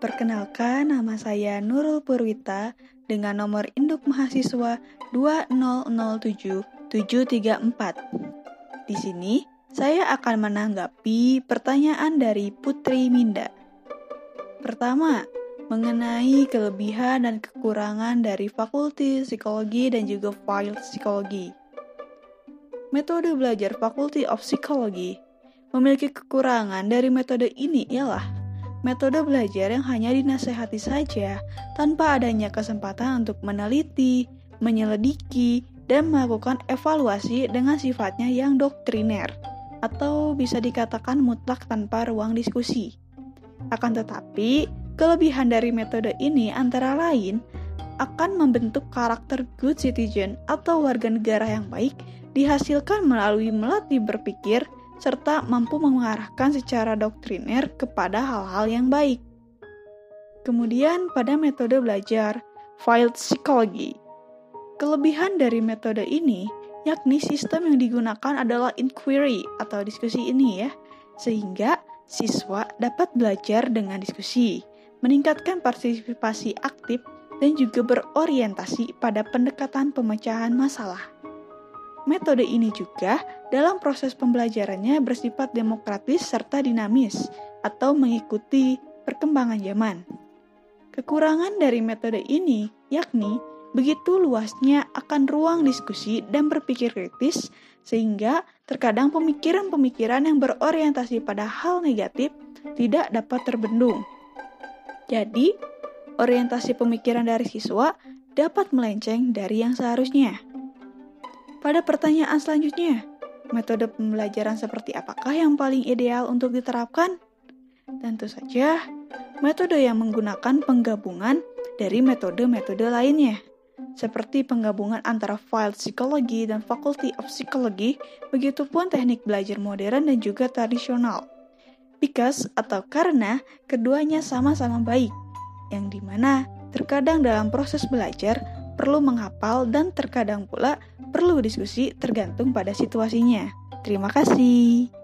Perkenalkan, nama saya Nurul Purwita dengan nomor induk mahasiswa 2007734. Di sini, saya akan menanggapi pertanyaan dari Putri Minda. Pertama, mengenai kelebihan dan kekurangan dari Fakulti Psikologi dan juga File Psikologi. Metode belajar Faculty of Psychology memiliki kekurangan dari metode ini ialah metode belajar yang hanya dinasehati saja tanpa adanya kesempatan untuk meneliti, menyelidiki, dan melakukan evaluasi dengan sifatnya yang doktriner atau bisa dikatakan mutlak tanpa ruang diskusi. Akan tetapi, kelebihan dari metode ini antara lain akan membentuk karakter good citizen atau warga negara yang baik dihasilkan melalui melatih berpikir serta mampu mengarahkan secara doktriner kepada hal-hal yang baik. Kemudian pada metode belajar Field Psychology. Kelebihan dari metode ini yakni sistem yang digunakan adalah inquiry atau diskusi ini ya, sehingga siswa dapat belajar dengan diskusi, meningkatkan partisipasi aktif dan juga berorientasi pada pendekatan pemecahan masalah. Metode ini juga dalam proses pembelajarannya bersifat demokratis serta dinamis atau mengikuti perkembangan zaman. Kekurangan dari metode ini yakni begitu luasnya akan ruang diskusi dan berpikir kritis sehingga terkadang pemikiran-pemikiran yang berorientasi pada hal negatif tidak dapat terbendung. Jadi, orientasi pemikiran dari siswa dapat melenceng dari yang seharusnya. Pada pertanyaan selanjutnya, metode pembelajaran seperti apakah yang paling ideal untuk diterapkan? Tentu saja, metode yang menggunakan penggabungan dari metode-metode lainnya, seperti penggabungan antara file psikologi dan faculty of psychology, begitupun teknik belajar modern dan juga tradisional. Because atau karena keduanya sama-sama baik, yang di mana terkadang dalam proses belajar perlu menghafal dan terkadang pula perlu diskusi tergantung pada situasinya. Terima kasih.